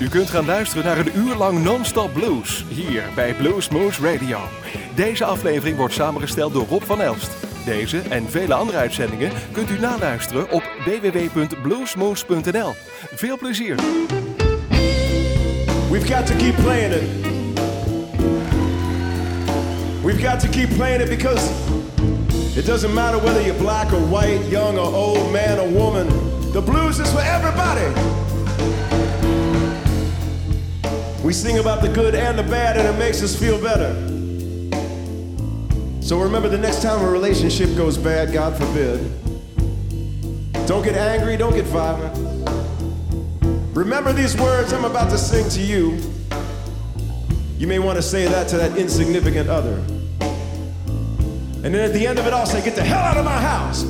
U kunt gaan luisteren naar een uur lang non-stop blues hier bij Blues Moose Radio. Deze aflevering wordt samengesteld door Rob van Elst. Deze en vele andere uitzendingen kunt u naluisteren op www.bluesmoose.nl. Veel plezier! We've got to keep playing it. We've got to keep playing it because it doesn't matter whether you're black or white, young or old, man or woman. The blues is for everybody. We sing about the good and the bad, and it makes us feel better. So remember the next time a relationship goes bad, God forbid, don't get angry, don't get violent. Remember these words I'm about to sing to you. You may want to say that to that insignificant other. And then at the end of it all, say, Get the hell out of my house.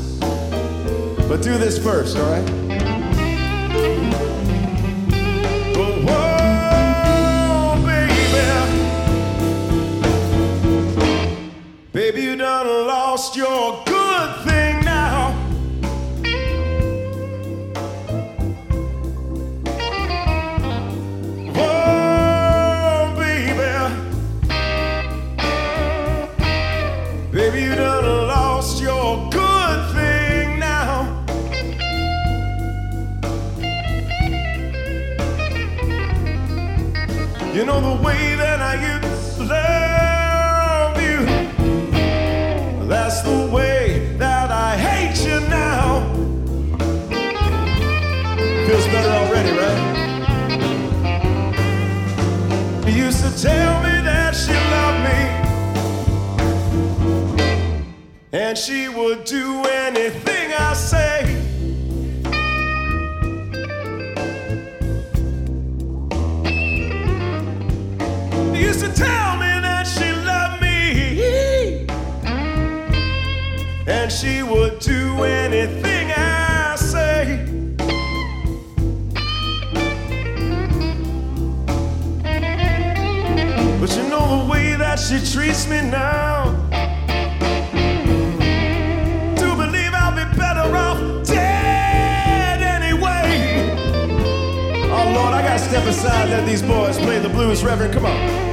But do this first, all right? Your used to tell me that she loved me. And she would do anything I say. Used to tell me that she loved me. And she would do anything she treats me now. Do believe I'll be better off dead anyway. Oh Lord, I gotta step aside, let these boys play the blues, Reverend. Come on.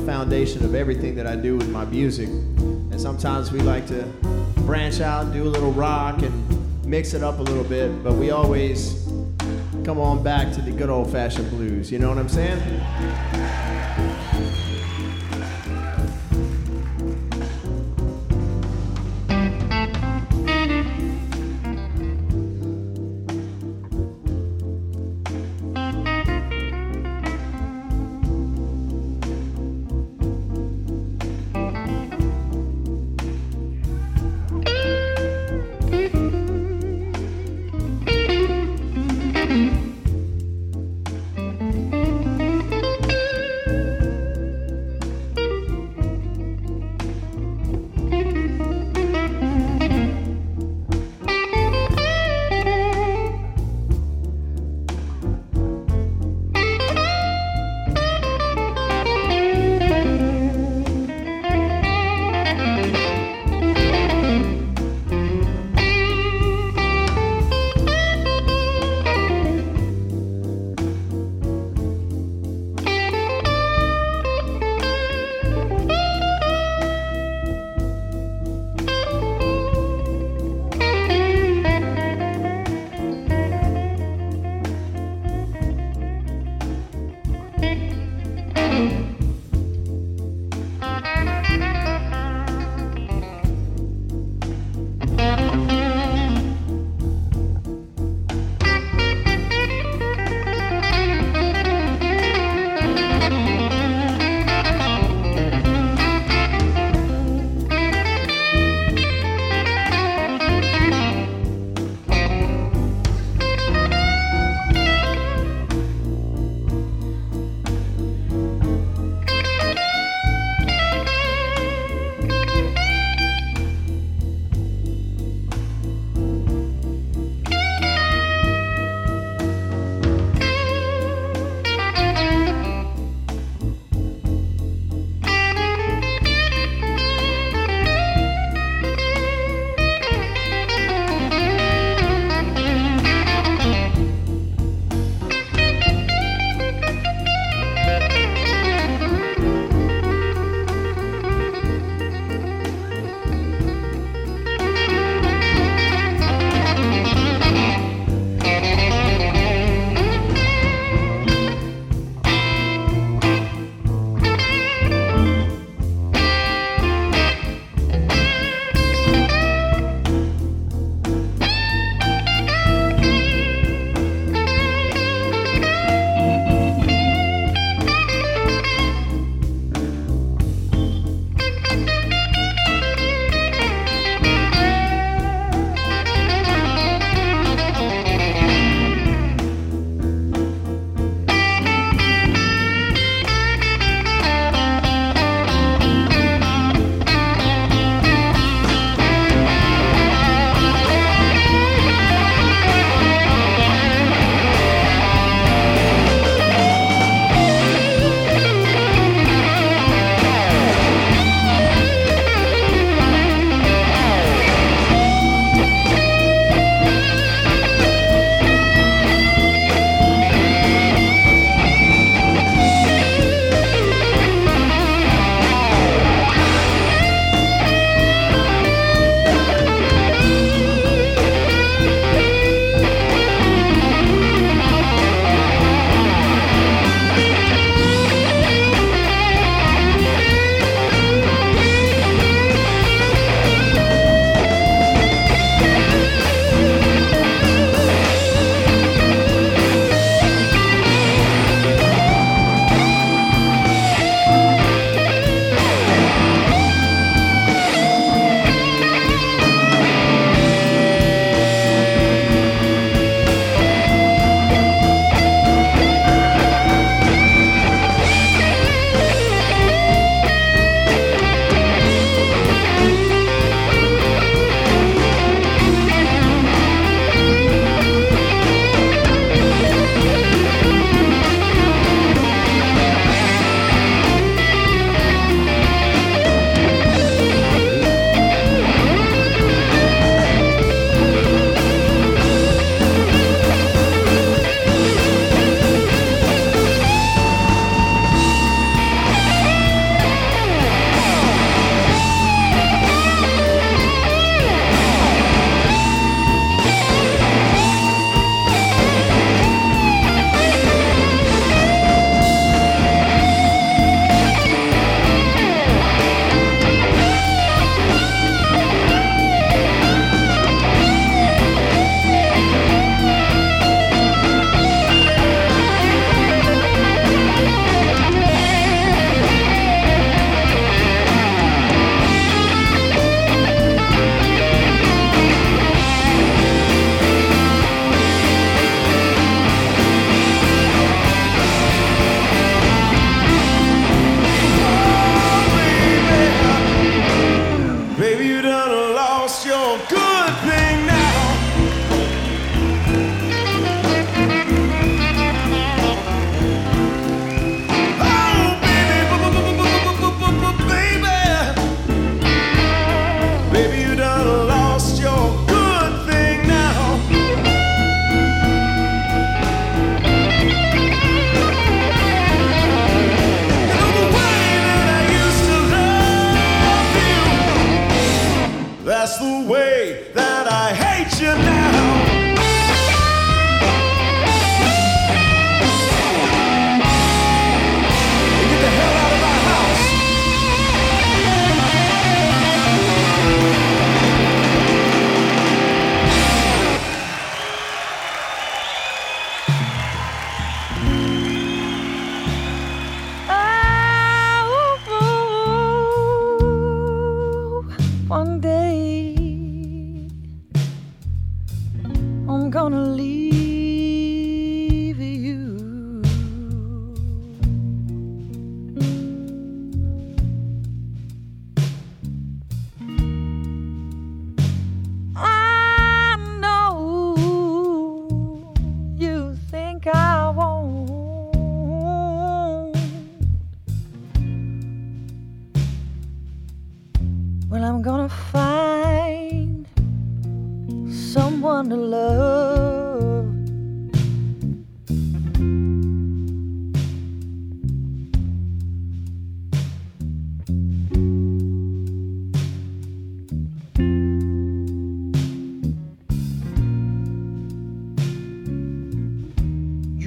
Foundation of everything that I do with my music. And sometimes we like to branch out and do a little rock and mix it up a little bit, but we always come on back to the good old fashioned blues. You know what I'm saying?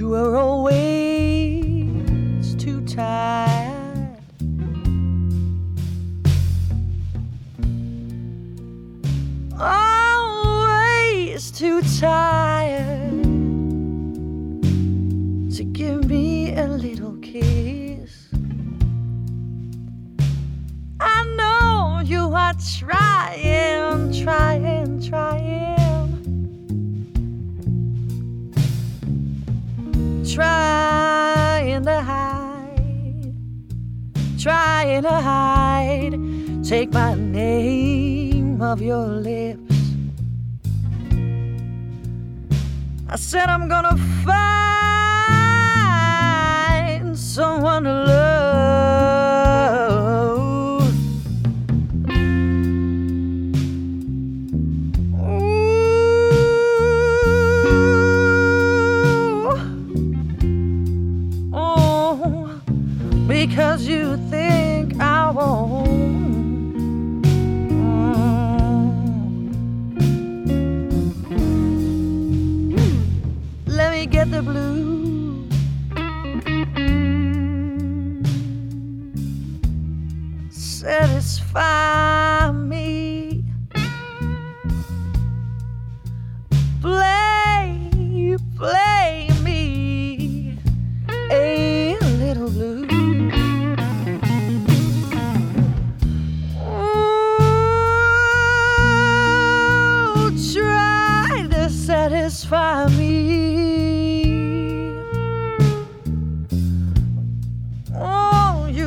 You were always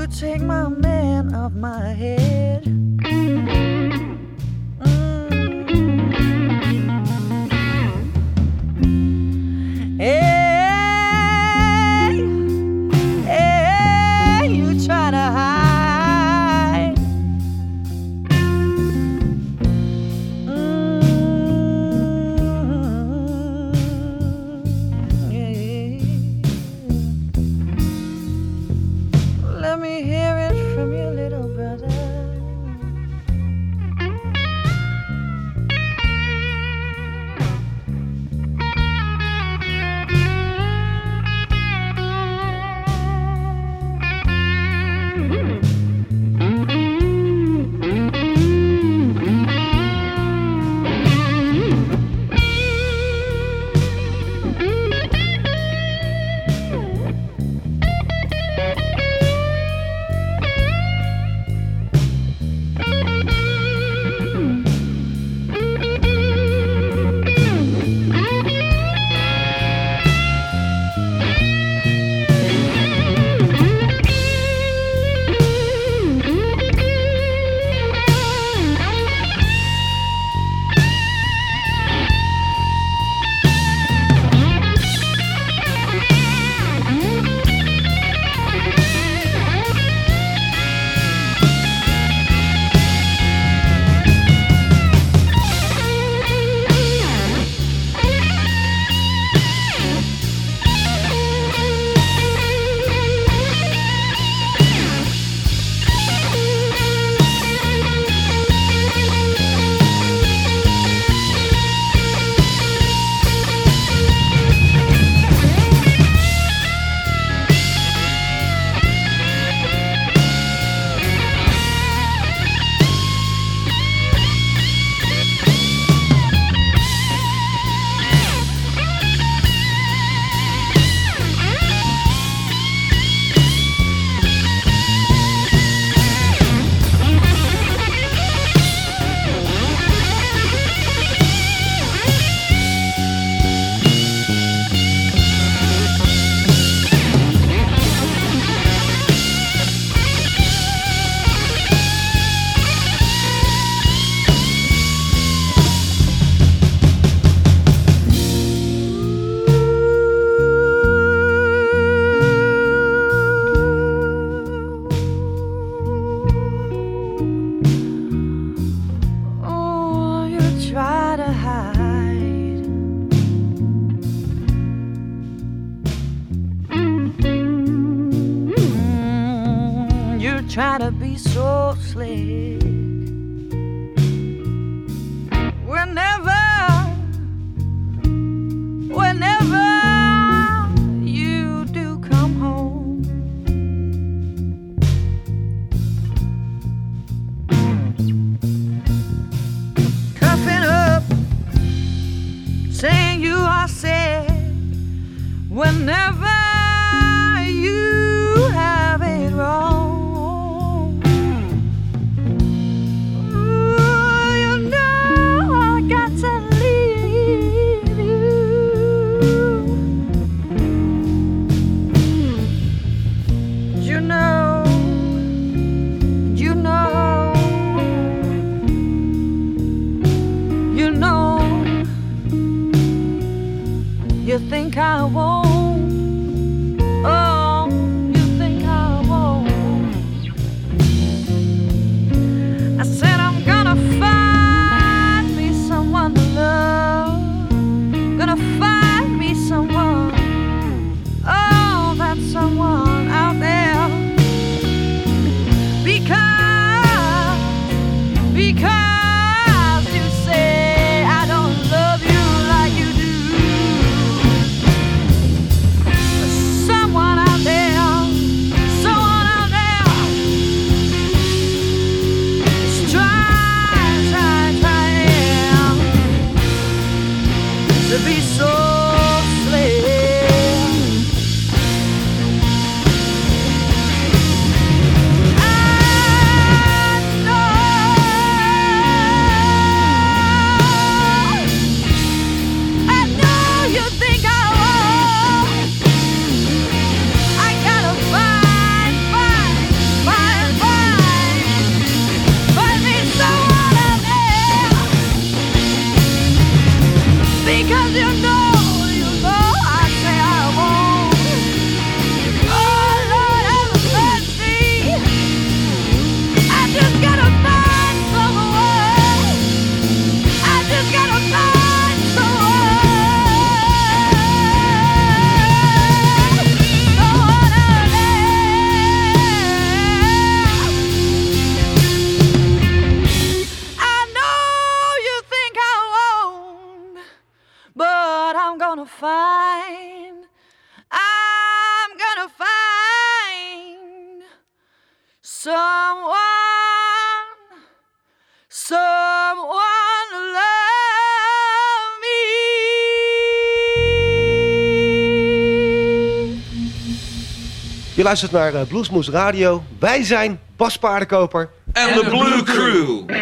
take my man off my head. luistert naar eh, Bluesmoes Radio. Wij zijn Bas Paardenkoper. En de Blue Crew.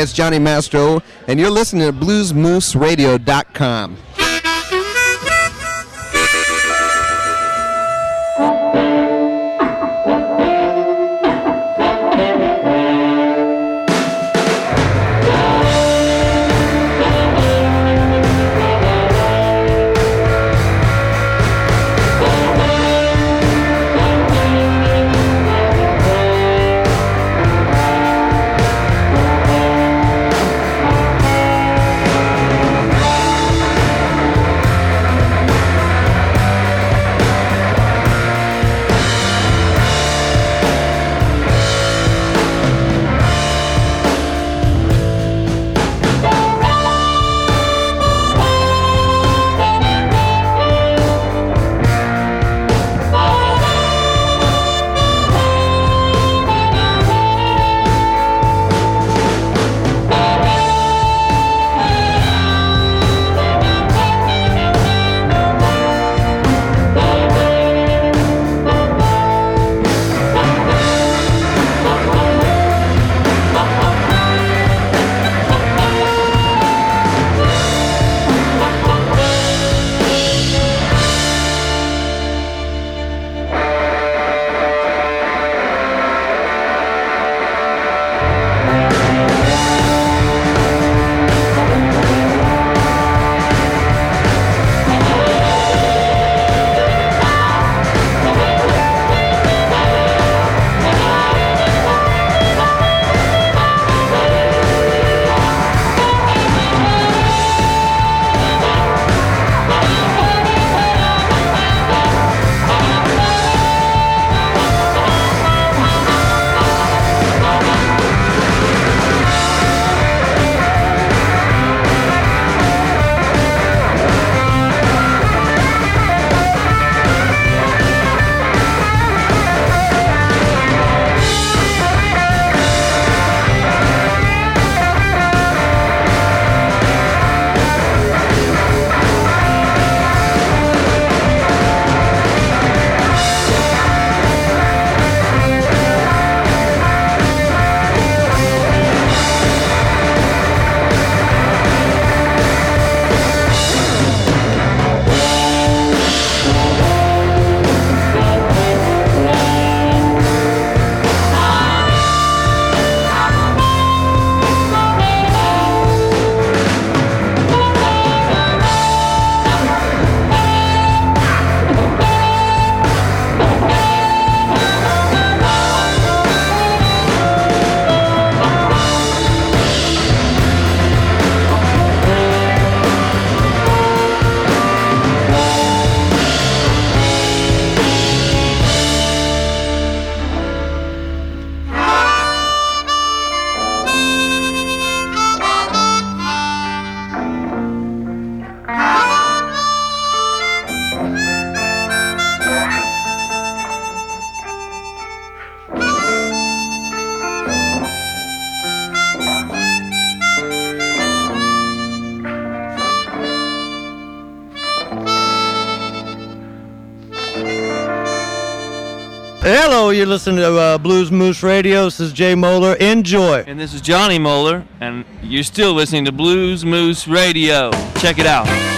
It's Johnny Mastro, and you're listening to BluesMooseRadio.com. listening to uh, Blues Moose Radio. This is Jay Moeller. Enjoy. And this is Johnny Moeller, and you're still listening to Blues Moose Radio. Check it out.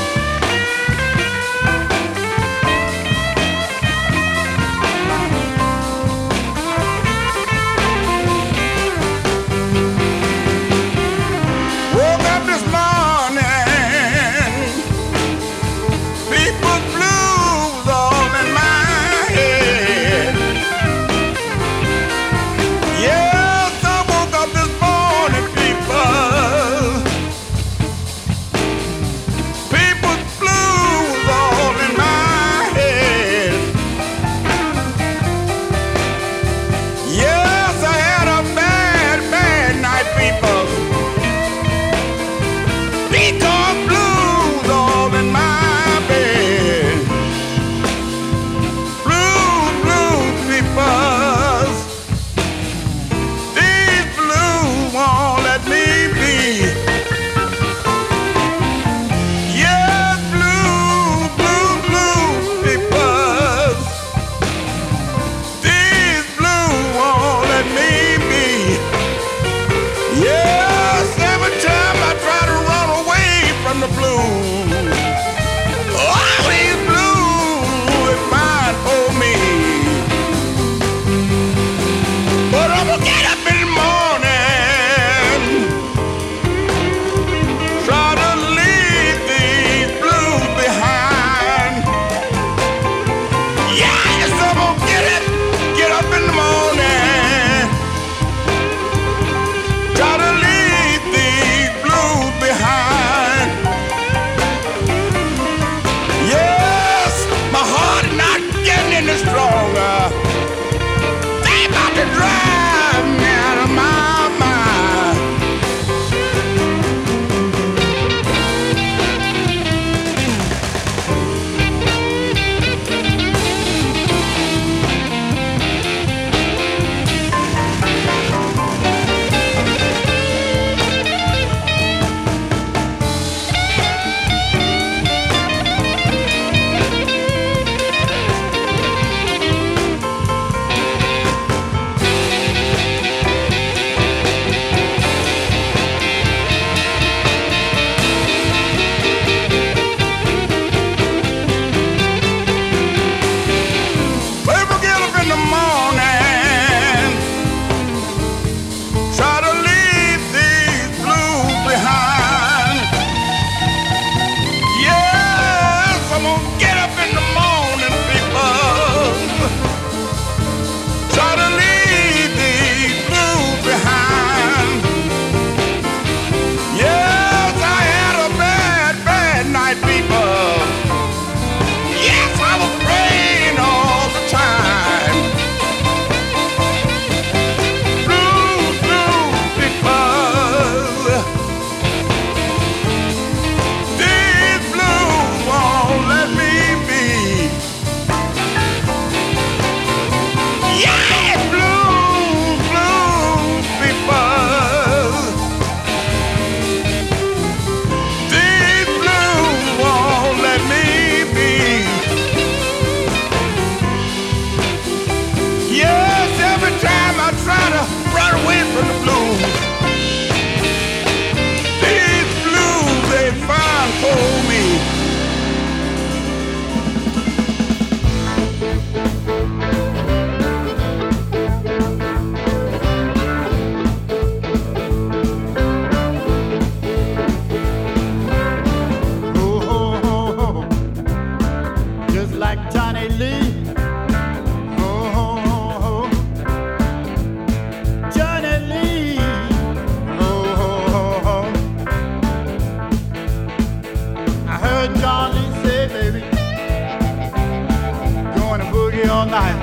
boogie all night.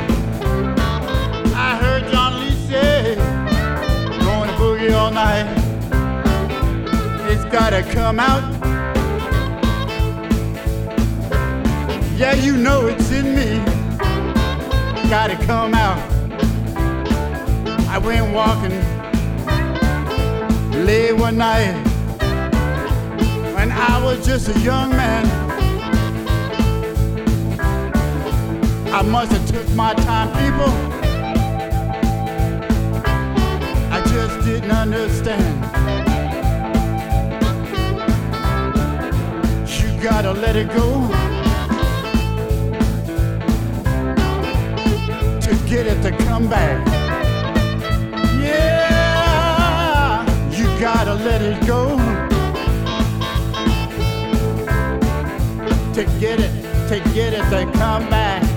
I heard John Lee say, going to boogie all night. It's gotta come out. Yeah, you know it's in me. Gotta come out. I went walking late one night when I was just a young man. I must have took my time, people. I just didn't understand. You gotta let it go to get it to come back. Yeah, you gotta let it go to get it, to get it to come back.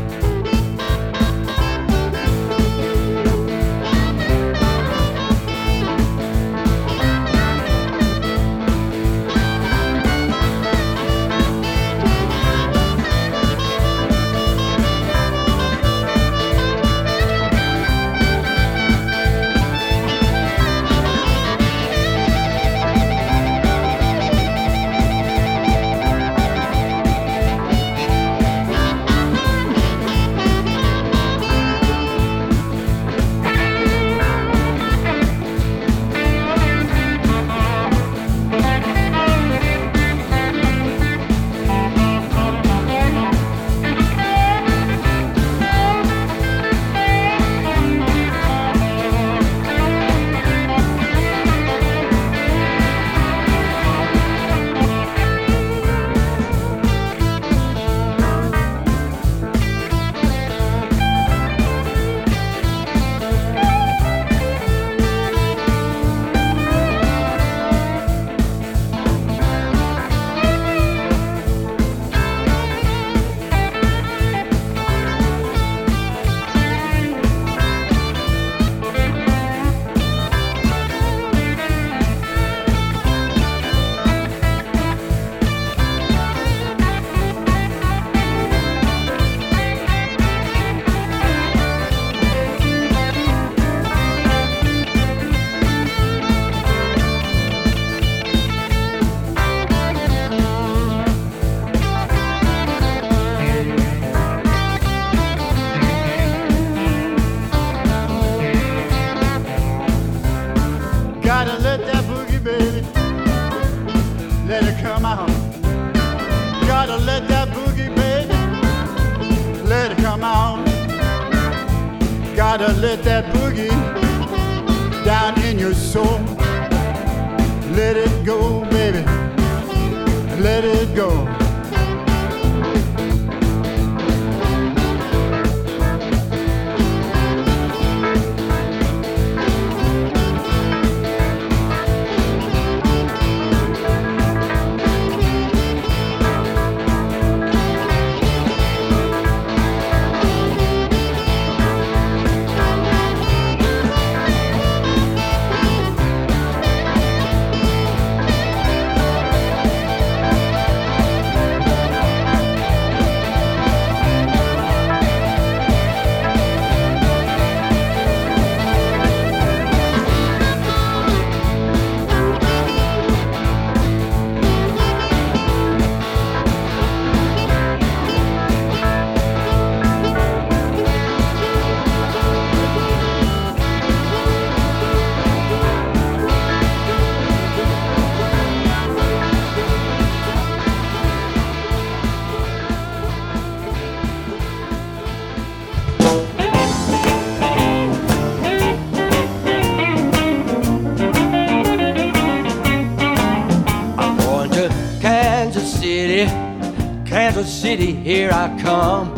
Here I come.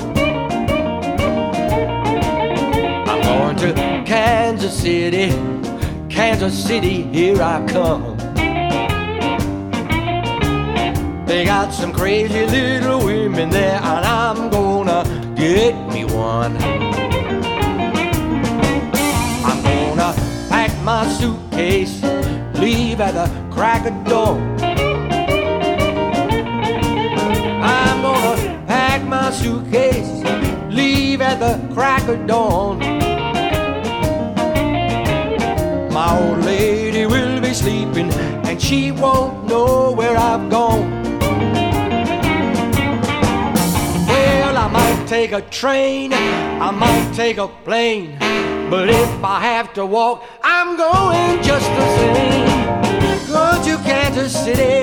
I'm going to Kansas City, Kansas City, here I come. They got some crazy little women there, and I'm gonna get me one. I'm gonna pack my suitcase, leave at the crack of dawn. The crack of dawn. My old lady will be sleeping, and she won't know where I've gone. Well, I might take a train, I might take a plane, but if I have to walk, I'm going just the same. Go to Kansas City,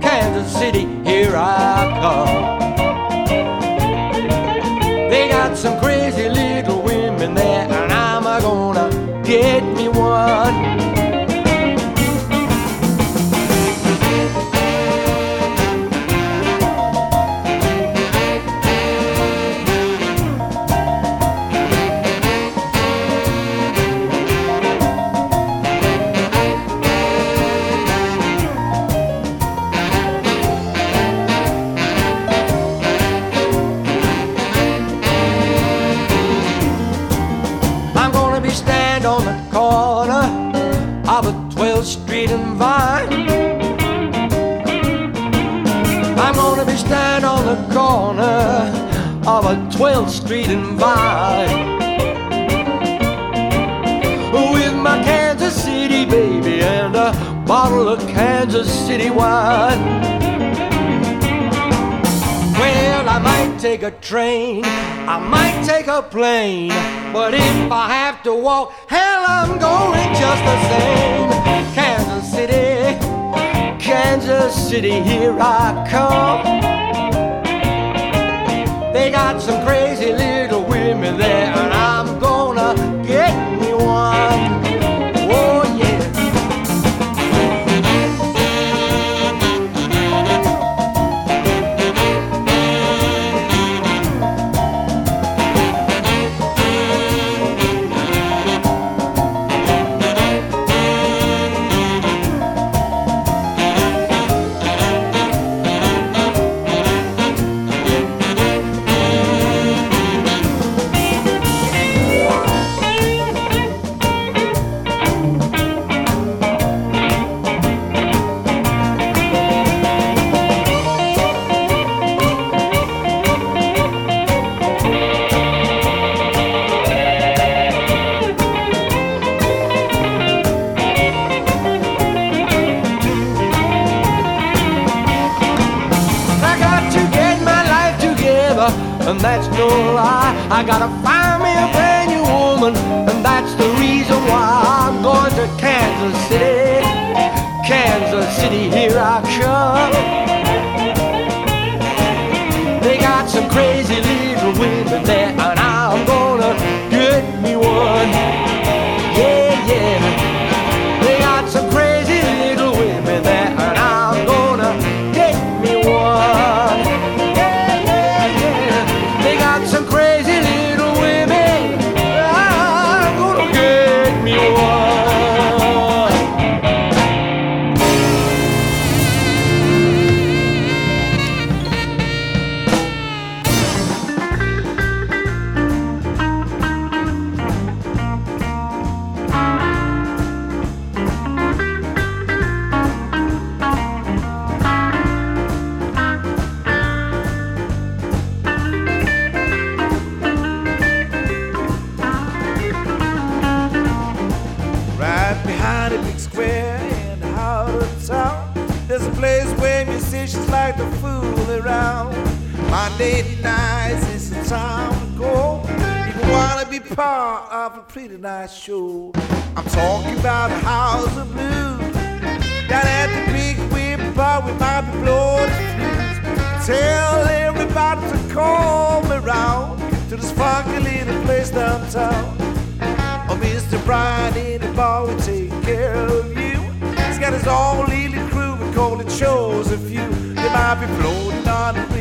Kansas City, here I come. Got some crazy little women there, and I'm gonna get me one. airplane. But if I have to walk, hell, I'm going just the same. Kansas City, Kansas City, here I come. They got some crazy little women there.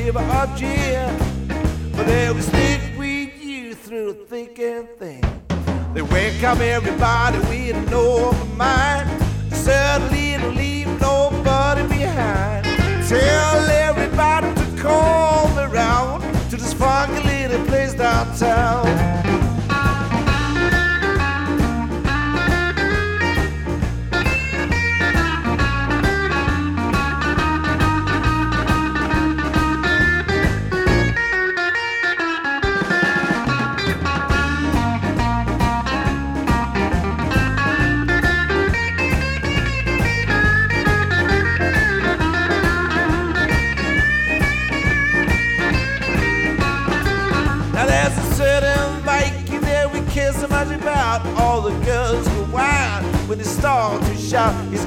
give or jeer, but they will stick with you through thick and thin. They welcome everybody with no mind, certainly to leave nobody behind. Tell everybody to come around to this funky little place downtown.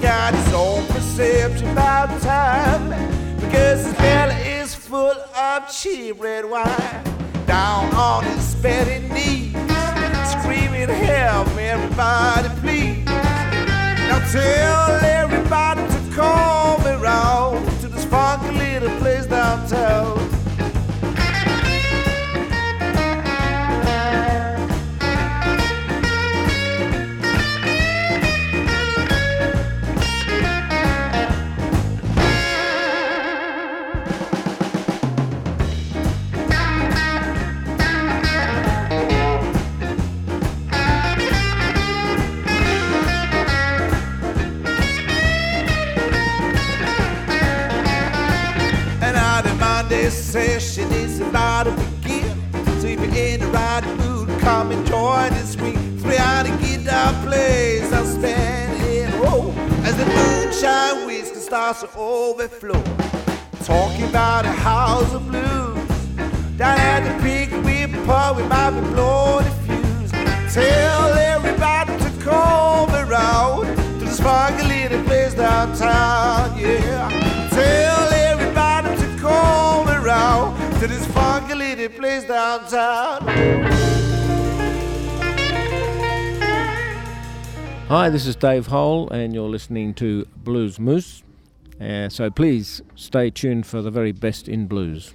got his own perception about time because his belly is full of cheap red wine. Down on his petty knees, screaming, "Help everybody, please!" Now tell everybody to call me round to this funky little place downtown. Monday session is about to begin. So if you're in the right mood, come and join this week. Three-out guitar plays, I'll stand in row as the moonshine whiskey starts to overflow. Talking about a house of blues down at the big whip pub, we might be blowing the fuse. Tell everybody to come around to the funky little place downtown, yeah. Little place downtown. Hi, this is Dave Hole, and you're listening to Blues Moose. Uh, so please stay tuned for the very best in blues.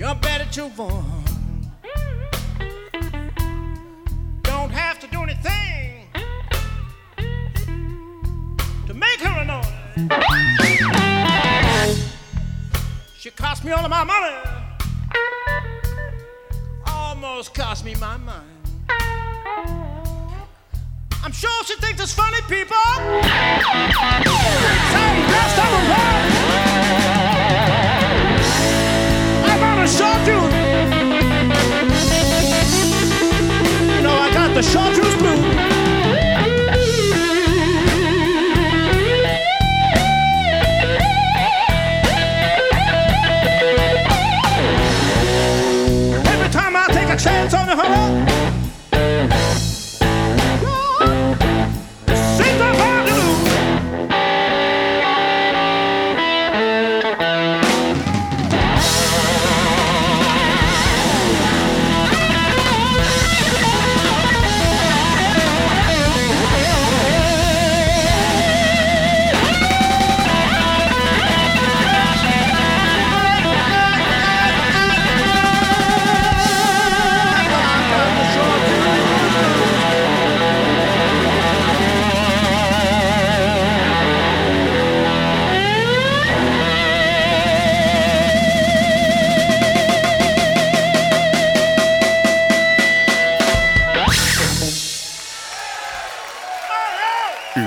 You're better to one. Don't have to do anything to make her annoying. She cost me all of my money. Almost cost me my mind. I'm sure she thinks it's funny, people. Hey, last time around chartreuse. You know, I got the chartreuse blue.